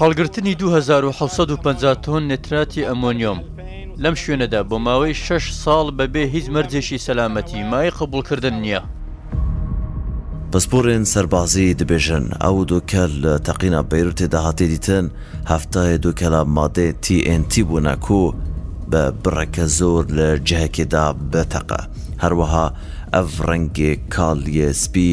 هەڵگرتنی دوو هەزار و حەوت سەد و پەنجا تۆن نتراتی ئەمۆنیۆم لەم شوێنەدا بۆ ماوەی شەش ساڵ بەبێ هیچ مەرجێکی سەلامەتی مایەی قبوڵکردن نییە. پسپۆڕێن سەربازی دبێژن ئەو دو کەل تەقینا بەیروتێ داهاتێ دیتن هەفتاێ دو کەلا مادەێ تی ئێن تی بوونە کو بە بڕەکە زۆر لە جهەکێ دا بتەقە. هەروەها ئەڤ ڕەنگێ کاڵیێ سپی،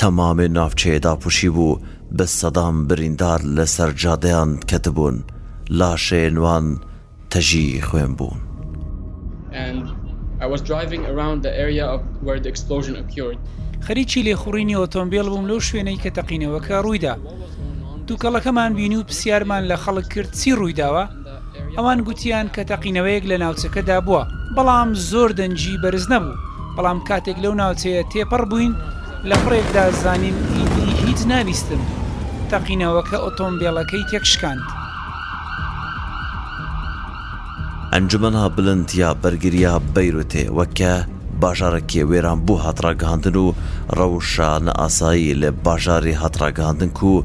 تەمامێ ناوچەیە داپوشی بوو بە سەدان بریندار لە سەر جادەیان کەتبوون لاشەێن وان تەژی خوێن بوون. خەریکی لێخوڕینی ئۆتۆمبێل بووم لەو شوێنەی کە تەقینەوەکە ڕوویدا دوکەڵەکەمان بینی و پسیارمان لە خەڵک کرد چی ڕوویداوە؟ ئەوان گوتیان کە تەقینەوەیەک لە ناوچەکەدا بووە، بەڵام زۆر دەنگی بەرز نەبوو، بەڵام کاتێک لەو ناوچەیە تێپەڕ بووین لە پڕێکدا زانیم ئیدی هیچ نابیستم، تەقینەوەکە ئۆتۆمبێڵەکەی تێکشکاند. ئەنجومەنە بلندیە بەرگریە بەیروتێ وەک کە باژارەکێ وێران بوو هاتڕاگەهاندن و ڕەوشە نائاسایی لە باژارێ هاتڕاگەهاندن کوو،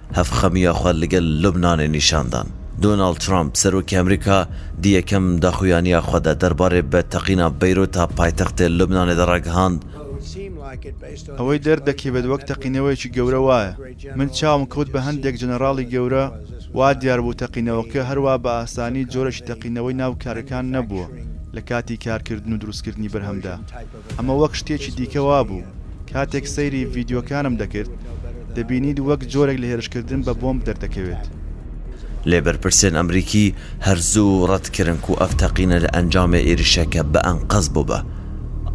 هەڤ خەمیە خوە لگەل لوبنانێ نیشان دان. دونالد ترامپ، سەرۆکی ئەمریکا دی یەکەم داخویانیە خوە دە دەربارەێ بە تەقینا بەیروتە پایتەختێ لوبنانێ دە راگهاند، ئەوەی دەر دەکەێد وەک تەقینەوەیەکی گەورە وایە، من چاوم کەوت بە هەندێک جەنەراڵی گەورە، وا دیار بوو تەقینەوەکە هەر وا بە ئاسانی جۆرێکی تەقینەوەی ناو کارگەکان نەبووە لە کاتی کارکردن و دروستکردنی بەرهەمدا. ئەمە وەک شتێکی دیکە وابوو، کاتێک سەیری ڤیدیۆکانم دەکرد، دەبینیت وەک جۆرێک لە هێرشکردن بە بۆمب دەردەکەوێت. لێ بەرپرسێن ئەمریکی هەر زوو رەت کرن کوو ئەڤ تەقینە لە ئەنجامێ ئێریشەکە بە ئەنقەز بووبە.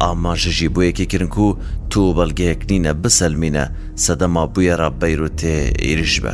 ئاماژە ژی بۆ یەکێ کرن کوو توو بەلگەیەک نینە بسەلمینە سەدەما بویەرا بەیروتێ ئیریشبە.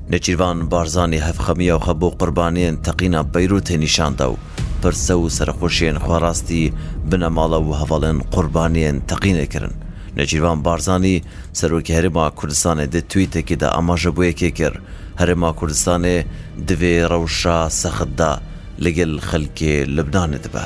نێچیرڤان بارزانی هەڤخەمیەوخە بۆ قوربانێن تەقینا بەیروتێ نیشان دا و پرسە و سەرەخوشێن خوەڕاستی بنەماڵە و هەڤاڵێن قوربانێن تەقینێ کرن. نێچیرڤان بارزانی، سەرۆکی هەرێما کوردستانێ دە تویتێکی دا ئاماژە بۆ یەکێ کرد هەرێما کوردستانێ دڤێ رەوشا سەخت دا لە گەل خەلکێ لوبنانێ دبە.